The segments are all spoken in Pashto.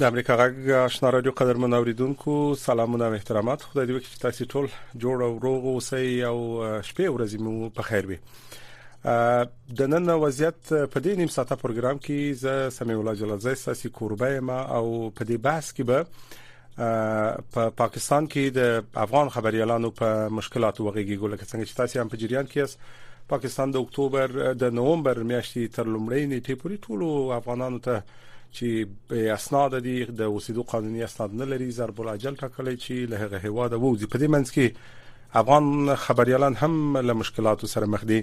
د امریکا غږ آشنا رادیو قدرمن اوریدونکو سلامونه او احترامات خدای دې وکړي چې تاسو ټول جوړ او روغ اوسئ او شپې ورځې مو په خیر وي د نن وضعیت په دې نیم ساعته پروګرام کې زه سمې الله جلالزی ساسي کوربه ما او په دې بحث کې به په پا پاکستان کې د افغان خبريالانو په مشکلاتو وغږیږي ګول کې څنګه چې تاسو هم په جریان کې یاست پاکستان د اکتوبر د نوومبر میاشتې تر لومړۍ نیټې پورې ټول افغانانو ته چې به اسناد دي د اوسېدو قانوني اسناد نه لري ضرب الاجل ټاکلې چې له هغه هوا د ووزي په دې منځ کې افغان خبريالان هم له مشکلاتو سره مخ دي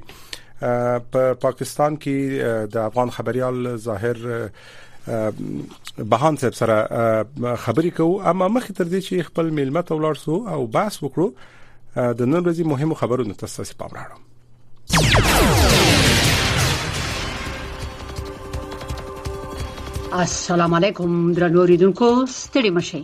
په پاکستان کې د افغان خبريال ظاهر بهان صاحب سره خبرې کوو اما مخکې تر دې چې خپل میلمه ته ولاړ سو او بحث وکړو د نن ورځې مهمو خبرو نه تاسو ته پام راړم السلام علیکم درنو ریدونکو ستړي مشئ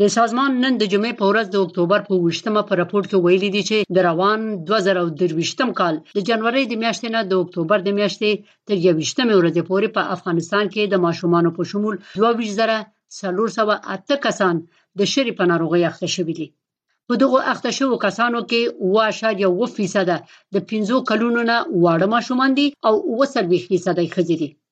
د سازمان نن د جمعې په ورځ د اکتوبر په وشتمه په رپورت کې ویلي دي چې د روان 2023م کال د جنوري د میاشتې نه د اکتوبر د میاشتې تر 21مې ورځې پورې په افغانستان کې د ماشومان په شمول 22408 کسان د شری په ناروغي اخته شوي دي په دغه اخته شوو کسانو کې 1.1% د 15 کلونو نه واړه ماشومان دي او 23% ښځې دي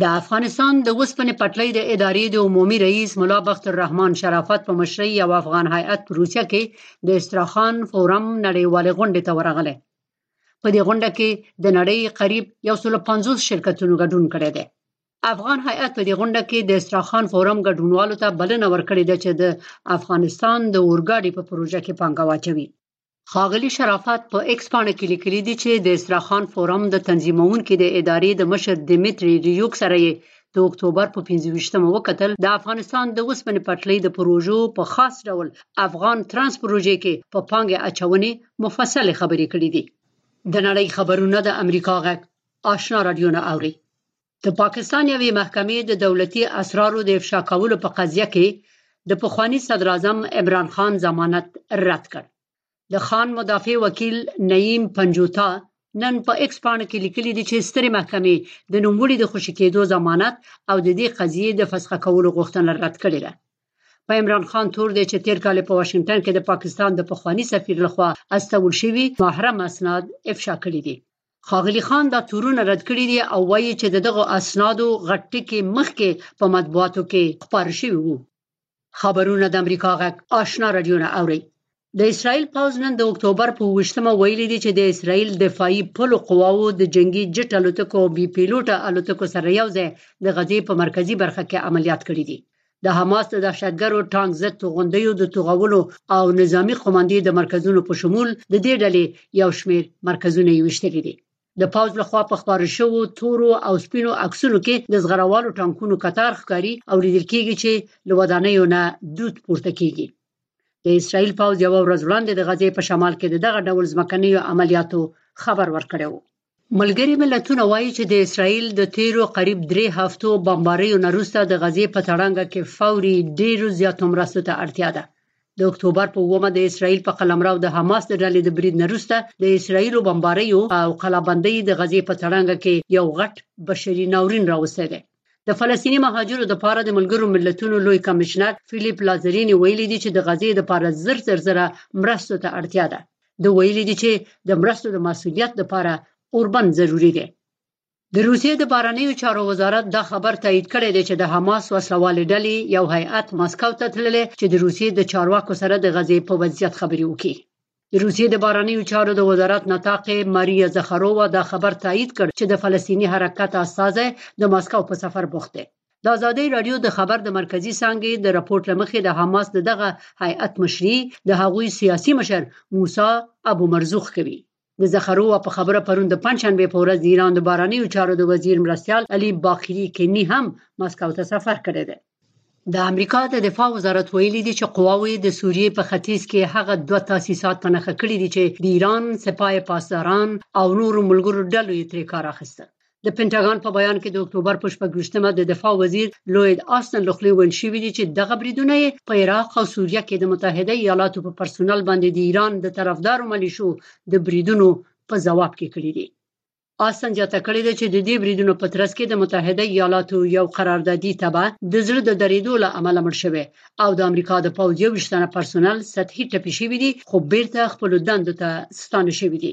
د افغانستان د اوسپنې پټلۍ د ادارې د عمومي رئیس ملا بخت الرحمن شرافت په مشرۍ یو افغان هیئت په روسیه کې د استراخان فورم نړیوالې غونډې ته ورغلی په دې غونډه کې د نړۍ قریب یو سل پنځوس شرکتونو ګډون کړی دی افغان هیئت په دې غونډه کې د استراخان فورم ګډونوالو ته بلنه ورکړې ده چې د افغانستان د اورګاډي په پروژه کې پانګه واچوي ښاغلي شرافت په ایکس پاڼه کې لیکلي دي چې د استراخان فورم د تنظیمونکي د ادارې د مشر دیمیتري ریوک سره یې د اکتوبر په 25مه وکتل د افغانستان د وسپنې پټلۍ د پروژو په خاص ډول افغان ترانس پروژې کې په پانګې اچونې مفصلې خبرې کړې دي د نړۍ خبرونه د امریکا غږ آشنا رادیو نه اوري د پاکستان یوې محکمې د دولتي اسرارو د افشا کولو په قضیه کې د پخواني صدراعظم عمران خان ضمانت رد کړ د خان مدافع وکیل نعیم پنجوتا نن په ایکس پاڼه کې لیکلي دي چې سترې محکمې د نوموړي د خوشی کېدو ضمانت او د دې قضیې د فسخه کولو غوښتنه رد کړې ده په عمران خان تور دی چې تیر کال په واشنگټن کې د پاکستان د پخوانی سفیر لخوا استول شوی محرم اسناد افشا کړی دي خاغلی خان دا تورونه رد کړی دی او وایي چې دغه اسنادو غټ ټکی مخکې په مطبوعاتو کې خبر شوی وو خبرونه د امریکا غږ آشنا رادیو نه اوري د اسرایل پوز نن د اکتوبر په 28مه ویلي دي چې د اسرایل دفاعي پلو قواو د جنگي جټ الوتکو او بي پیلوټه الوتکو سره یو ځای د غزې په مرکزی برخه کې عملیات کړي دي د حماس د دهشتګرو ټانک ضد توغندیو د توغولو او نظامی قوماندې د مرکزونو په شمول د دې ډلې یو شمیر مرکزونه یې وشتلې دي د پاوز لخوا په خبرو شو تورو او سپینو عکسونو کې د زغروالو ټانکونو قطار ښکاری او لیدل کېږي چې له ودانیو نه دود پورته کیږي د اسرایل پاوز یو ورځ وړاندې د غزې په شمال کې دغه ډول ځمکنیو عملیاتو خبر ورکړی وو ملګري ملتونه وایي چې د اسرایل د تیرو قریب درې هفتو بمباریو نه وروسته د غزې په تړانګه کې فوري ډیرو زیاتو مرستو ته اړتیا ده د اکتوبر په ومه د اسرایل په قلمرو د حماس د ډلې د برید نه وروسته د اسرایل بمباریو او قلابندۍ د غزې په تړانګه کې یو غټ بشري ناورین راوستی دی د فلسطیني مهاجرو د پاره د ملګرو ملتونو لوی کمشنر فیلیپ لازرینی ویلي دي چې د غزې د پاره زر زر زره مرستو ته اړتیا ده د ویلي دي چې د مرستو د مسولیت لپاره اوربن ضروری دی د روسیې د بارنیو چارو وزارت دا خبر تایید کړی دی چې د حماس وسلوالې ډلې یو هیئت ماسکو ته تللی چې د روسیې د چارواکو سره د غزې په وضعیت خبرې وکړي د روسیې د بارنیو چارو د وزارت نطاق ماریا زخرووا دا خبر تایید کړ چې د فلسطینی حرکت استازی د ماسکو په سفر بوخت دی د ازادۍ راډیو د خبر د مرکزی څنګه د رپورت لمخې د حماس د دغه هیئت مشري د هغوی سیاسي مشر موسی ابو مرزوق کوي د زخرو په خبره پرون د پنځشنبه په ورځ د ایران د بارانیو چارو د وزیر مرستيال علي باقری کینی هم مسکو ته سفر کړی دی د امریکا د دفاع وزارت ویلي دي چې قواوې د سوریې په ختیځ کې هغه دوه تاسیسات په نخښه کړی دي چې د ایران سپاه پاسداران او نورو ملګرو ډلو یې ترې کار اخیسته د پنټاګون په بیان کې د اکتوبر په شپږمه د دفاع وزیر لوید آستن لخلې ویل شوې دي چې دغه بریدونه په عراق او سوریه کې د متحده ایالاتو په پرسونل باندې د ایران د طرفدارو ملیشو د بریدونو په جواب کې کړی دی آستن زیاته کړې ده چې د دې بریدونو په ترڅ کې د متحده ایالاتو یو قراردادي تبع د زړه د درېدو له امله مړ شوی او د امریکا د پوځ یو شتنه پرسونل سطحي ټپي شوی دي خو بیرته خپل دندو ته ستانه شوی دي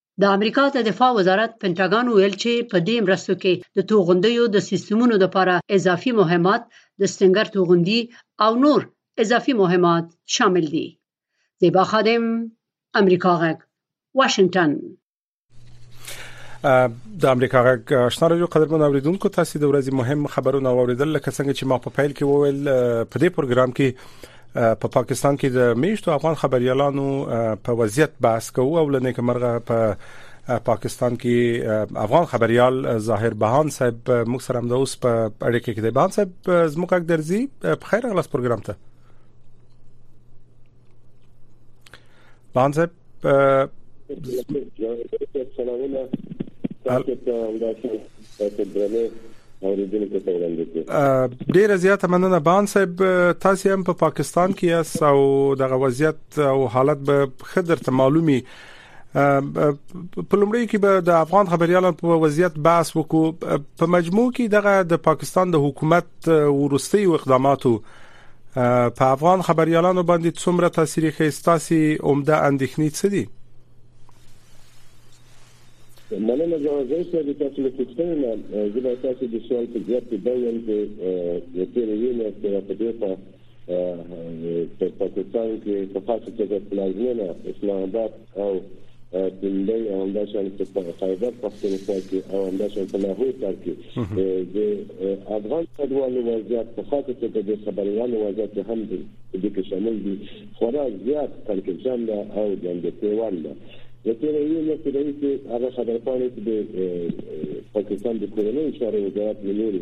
د امریکا د دفاع وزارت پنټاګان ویل چې په دې مرستو کې د توغندیو د سیستمونو لپاره اضافي مهمات د ستنګر توغندي او نور اضافي مهمات شامل دي زیبا خادم امریکا غږ واشنگټن د امریکا غږ آشنا رادیو قدرمن اوریدونکو تاسو د ورځې مهم خبرونه اوریدل لکه څنګه چې ما په پیل کې وویل په دې پروګرام کې په پاکستان کې د میشتو افغان خبريالانو په وضعیت بحث کوو او لنې کمرغه په پاکستان کې افغان خبريال ظاهر بهان صاحب موږ سره هم د اوس په اړه کې د بهان صاحب زموږ درځي په خیر غلاس پروګرام ته لان صاحب سلامونه تاسو ته ورسره تاسو درنه اوریدونکو ته وړاندې کړم ډیره زیاته مننه بان صاحب تاسو هم په پا پاکستان کې یاست او دغه وضعیت او حالت به خدر ته معلومي په لومړی کې به د افغان خبريالانو په وضعیت بحث وکړو په مجموع کې دغه د پاکستان د حکومت ورستي اقداماتو په افغان خبريالانو باندې څومره تاثیر ښه ستاسي عمده اندېښنې څه دي مننه جوازي چې د تاسو له پوښتنې نه زه به تاسو د سوال په ځواب کې دا وایم چې د تېرې یوې میاشتې راپدېخوا په پاکستان کې په خاصه توګه پلازمېنه اسلام آباد او تندی او همداشان په خیبر پښتونخوا کې او همداشان په لاهور ښار کې د افغان کډوالو وضعیت په خاطر چې د خبريالانو وضعیت هم دی د کې شامل دي خورا زیات کړکېچان ده او د اندېښنوال ده د تیر یو نه کې رئیس هغه خبرپاڼې چې د پاکستان د کورنۍ چارو وزارت ملي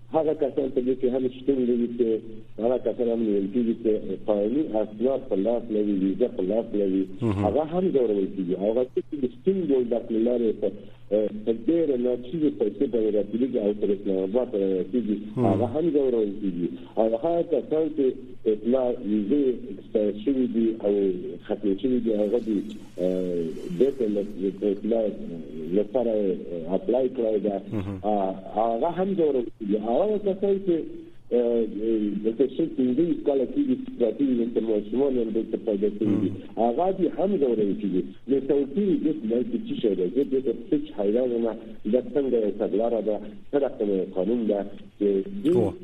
هغه کسان په دې کې هم شتون لري چې هغه کسان هم نیول کیږي چې قانوني اسناد په لاس لري ویزه په لاس لري هغه هم ځورول کیږي او هغه چې د سپین بولدک له لارې په ډېره ناچیزې پیسې باندې راټولېږي او تر اسلام اباد ته رارسېږي هغه هم ځورول کیږي او هغه کسان چې اطلاع ویزې اکسپایر شوي دي او ختمې شوي دي هغه دي دې ته لپاره لپاره اپلای کړای دا هغه هم د ورسېږي هغه کسان چې د تشې څنګه کله چې د ستراتیژي د تماشوان هم د پیدا کیږي هغه دي هم د ورسېږي د توتی د دې چې څه ده د دې په څه حیرانه د څنګه یو څګلاره ده سره کوم قانون ده چې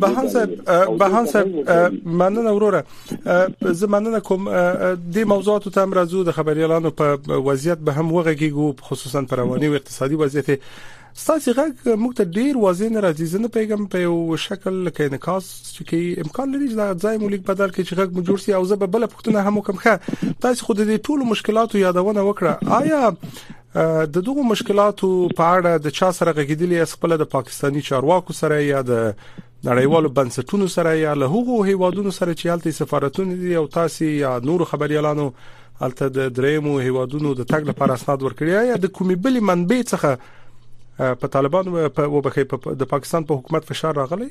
بهان صاحب بهان صاحب مننه وروره زه مننه کوم د موضوعاتو ته هم راځو د خبريالانو په وضعیت به هم وغږیږو خصوصا پر رواني او اقتصادي وضعیت ستاسو غږ موږ ته ډیر واضح نه راځي زه نه پیغام په یو شکل لکه انکاس چې امکان لري چې دا ځای مو لیک بدل کړي چې غږ مو جوړ شي او زه به بل پښتنه هم کوم ښه تاسو خود دې ټول مشکلاتو یادونه وکړه آیا د دغو مشکلاتو په اړه د چا سره غږیدلی اس خپل د پاکستانی چارواکو سره یا د نړیوالو بنسټونو سره یا له هغو هیوادونو سره چې هلته سفارتونه دي او تاسو یا نور خبريالانو هلته د دریمو هیوادونو د تګ لپاره اسناد ورکړي یا د کومې بلې منبع څخه په طالبان او په د پاکستان په حکومت فشار راغلی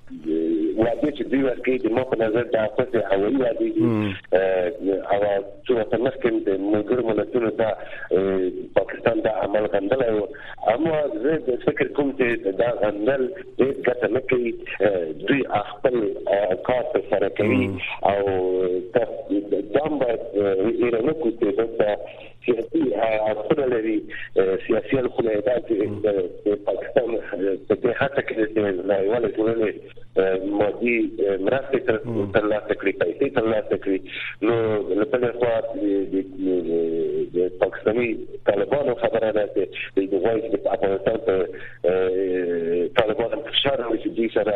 وعدې چې دوی ورکوي د ما په نظر دا پسې هوایي وعدې دي او څو ورته مخکې د ملګرو ملتونو دا پاکستان دا عمل غندلی و اما زه د فکر کوم چې دا غندل هېڅ ګټه نه کوي دوی خپل کار په سره کوي او دا هم باید هېره نه کړو چې دلته سیاسي اړخونه لري سیاسي اړخونه یې دا چې د پاکستان په دې هڅه کې چې نړیواله ټولنه مادي مرستې تر ترلاسه کړي پیسې ترلاسه کړي نو له بلې خوا د پاکستاني طالبانو خبره ده چې د دوی د افغانستان په طالبانو فشار راوړي چې دوی سره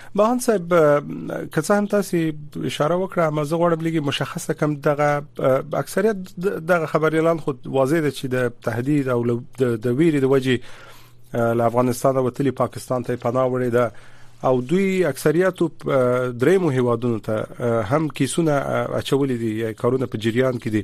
بهان صاحب که څه هم تاسو اشاره وکړه ما زه غواړم لګي مشخصه کم دغه اکثریت دغه خبري اعلان خو واضح دي چې د تهدید او د ویری د وجې له افغانستان او تلی پاکستان ته پناه وړي ده او دوی اکثریت درې مو هیوادونو ته هم کیسونه اچولې دي یا کارونه په جریان کې دي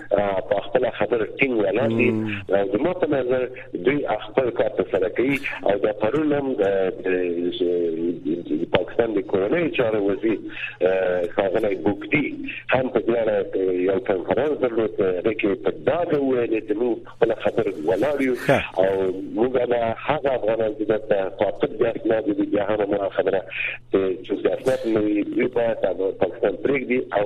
په خپل خبر ټینګ ولاړ دي او زما په نظر دوی خپل کار ته سره کوي او دا پرون هم د پاکستان د کورنۍ چارو وزیر ښاغلی بوکتی هم په دې اړه یو کنفرانس درلود هغه کې په دا ډول چې موږ خپل خبر ولاړ یو او موږ دا هغه افغانان چې د فاقد د اسناد دي هغه ما خبره چې د اسناد نه وي دوی باید پاکستان پرېږدي او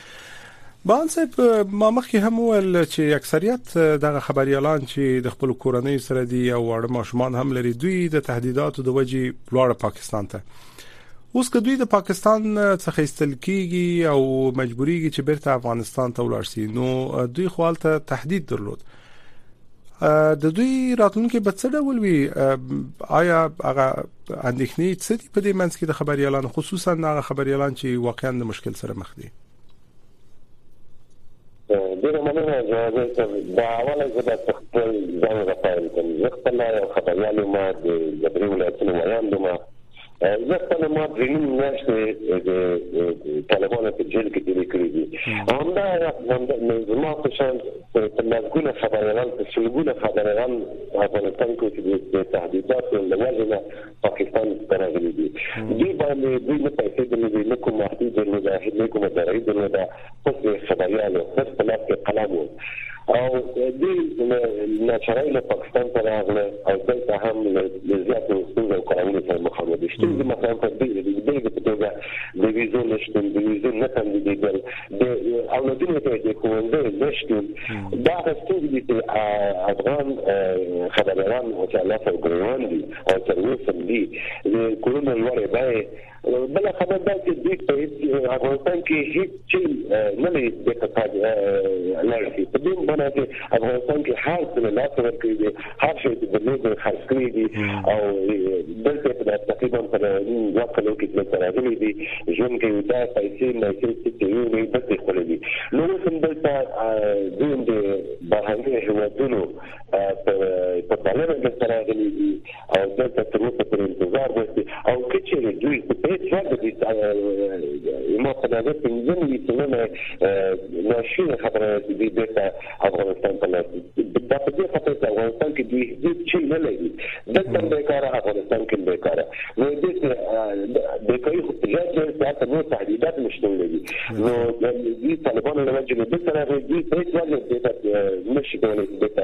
بهاند صاحب ما مخکې هم ویل چې اکثریت دغه خبريالان چې د خپل کورنۍ سره دي او واړه ماشومان هم لري دوی د تهدیداتو د وجې بلوړ پاکستان ته اوس که دوی د پاکستان څخه ایستل کیږي او مجبوریږي چې بیرته افغانستان ته ولاړ شي نو دوی خپل ته تهدید درلود د دوی راتلونکي به څه ډول وي آیا هغه اندېښنې څه دي په دې منځ کې د خبريالانو خصوصا هغه خبريالان چې واقعا د مشکل سره مخ دي ډېر مننه جواب ته دا اوله زه د خپل ځان غوښتل کوم زه خپل یو خبريال ما د جبري ولایتونو ویاند ما زه خپل ما درې نیم میاشتې د طالبانو په جیل کې تېرې کړې دي همدا هغه زما په شان په لسګونه خبریالان په سلګونه خبریالان په افغانستان کې چې د تهدیداتو له وجې نه پاکستان ته راغلي دي دوی باندې دوی نه پیسې درلودې نه کوم محدود درلوده نه کومه دارایي درلوده حکم خبریال و، تش په لاس کې قلم و او دوی له ناچارۍ له پاکستان ته راغله او دلته هم له زیاتو ستونزو او کړاوونو سره مخامخ دي. ستونزې مثلا په بېلګې په توګه د ویزو نه شتون، د ویزو نه تمدیدېدل، د اولادونو ته د ښوونځیو نه شتون، دا هغه ستونزې دي چې افغان خبریالان ورسره لاس او ګرېوان دي او تر اوسه هم دي. د کورونو لوړې بیې، بله خبره دا چې دوی په هیڅ افغانستان کې هیڅ چل نه لري د فساد لړ کې په دې معنی چې افغانستان کې هر څه له لاسه ورکړي دي هر شی چې درلود یې خرڅ کړي دي او دلته په داسې تقریبا په دوه کلو کې دلته راغلي دي ژوند کې دا پیسې نه چې چې یو نه دلته خولې دي نو اوس هم دلته دوی د بهرني هیوادونو په بلنه دلته راغلي دي او دلته تر اوسه پورې انتظار باسي او که چېرې دوی خو په هېڅ وجه دي زما په نظر پنځه نوي سلنه ناشونې خبره ده چې دوی بېرته افغانستان ته لاړ شي دا په دې خاطر چې افغانستان کې دوی هېڅ شی نه لري دلته هم بېکاره افغانستان کې هم بېکاره نو دې بېکاري خو په ځای کې چې هلته نور تهدیدات هم شتون لري نو دوی طالبانو له وجې نه دلته راغلي دوی په هېڅ وجه بېرته نه شي کولی چې بېرته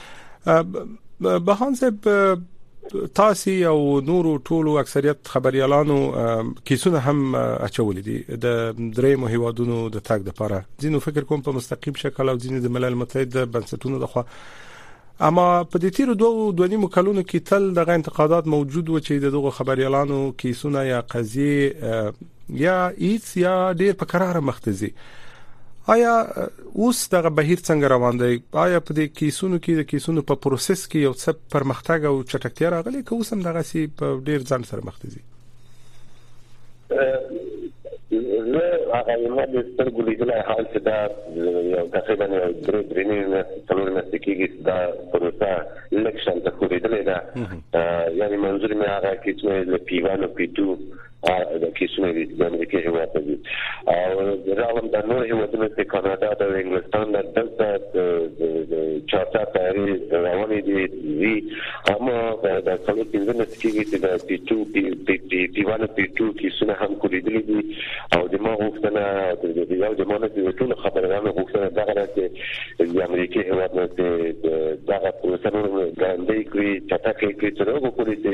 بهان صاحب تاسو او نورو ټولو اکثریت خبريالانو کیسونه هم اچول دي د درې مهیوادونو د تاګ د پاره ځینو فکر کوم په مستقیم شکل او ځینې د ملل متحد بنسټونو د خوا اما په دې تیر دوه دوه نیمو کلونو کې تل دغه انتقادات موجود و چې دغه خبريالانو کیسونه یا قضیه یا ایتس یا ډیر په قرار مخ ته ځي آیا اوس دغه بهیر څنګه روان دی آیا په دې کیسونو کې د کیسونو په پروسس کې یو څه پرمختګ او چټکتیا راغلی که اوس هم دغه سی په ډیر ځان سره مخ ته ځي زه هغه ما د سترګو لیدلای حال چې دا یو تقریبا یو درې درې نیمه څلور میاشتې کېږي دا پروسه لکشن ته خورېدلې ده یعنی منظور مې هغه کې چې له پیوانو پیټو دا کیسونه دي د امریکای هیواد ته دي او راغلم د نور هیوادونو ته کاناډا د انګلستان د دلته د چارټر تیاری روانې دي وی اما د څلور پنځه مې کېږي چې د پی ټو پی پی پی پی وانه پی ټو کیسونه هم کولیدلې دي او د ما غوښتنه د یو د مانه چې ټول خبرانو غوښتنه دا غره چې د امریکای هیواد نه دغه پروسه نور ګرندې کړی چټکې کړی تر هغه پورې چې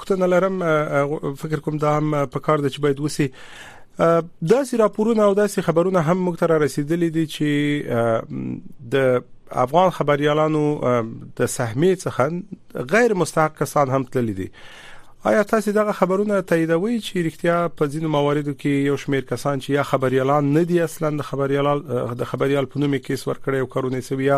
پوښتنه لرم فکر کوم دا هم په کار د چې باید وسی داسې راپورونه او داسې خبرونه هم موږ ته را رسیدلې دي چې د افغان خبريالانو د سهمې څخه غیر مستحق کسان هم تللي دي آیا تاسو دغه خبرونه تاییدوي چې رښتیا په ځینو مواردو کې یو شمیر کسان چې یا خبريالان نه دي اصلا د خبريال د خبريال په نوم کیس ورکړي او کارونه سوي یا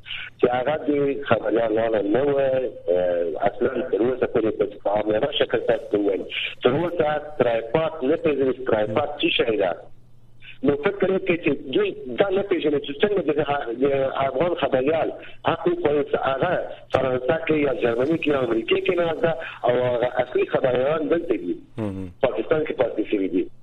چې هغه د خبریالانو نه و اصلا تر اوسه پورې په کامیابه شکل تاسو ته ووایم تر اوسه ترایپاک نه پېژني چې ترایپاک څه شی ده نو فکر وکړئ چې دوی دا نه پېژني چې څنګه د افغان خبریال حق وخوري چې هغه فرانسه کې یا جرمني کې یا امریکې کې نه ده او هغه اصلي خبریالان دلته دي پاکستان کې پاتې شوي دي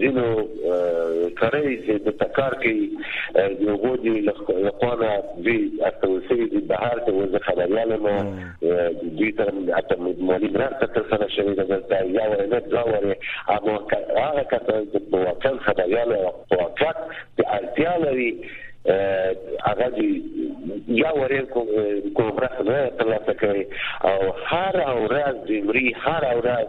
ځینو کړۍ چې دلته کار کوي د هغو دې له خوا نه دوی استول شوي دي بهر ته زه خبریال یم دوی ته حتی مالي مرسته ترسره شوې ده دلته یو وارې نه دوه وارې اما هغه کسان چې په واقعا خبریال او په واقعا د اړتیا لري هغه دې یا وارې کوم مرسته نه ترلاسه کوي او هره ورځ د مري هره ورځ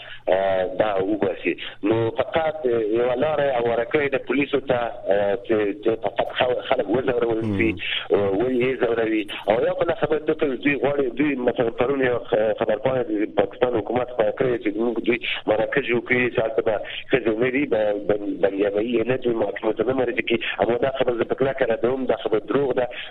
دا وباسي نو فقط یو لار اواره کړی د پولیسو ته چې فقط خلک وځورول شي ولې یې ځوروي او یو بل خبره ده چې دوی غواړي دوی مثلا پرون یو خبرپاڼه د پاکستان حکومت خپره کړې چې موږ دوی مرکه جوړ کړي چې هلته به ښځې نه دي بندیانوي یې نه دوی محاکمو ته نه مرجع کړي اما دا خبره زه په کلکه ردوم دا خبره دروغ ده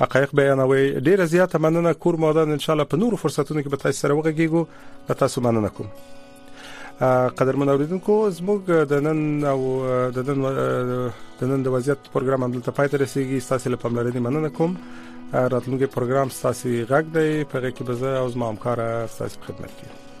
حقایق بیانوي ډیره زیاته مننه کور مودان ان شاء الله په نورو فرصتونو کې به تاسو سره وغږیږو له تاسو مننه کوم قدرمن اوریدونکو زموږ د نن او د نن د نن د وضعیت پروګرام هم دلته پای ته رسیدي تاسو له پاملرنې مننه کوم راتلونکي پروګرام تاسو غږ دی په غږ کې به زه او زما همکار تاسو خدمت کوي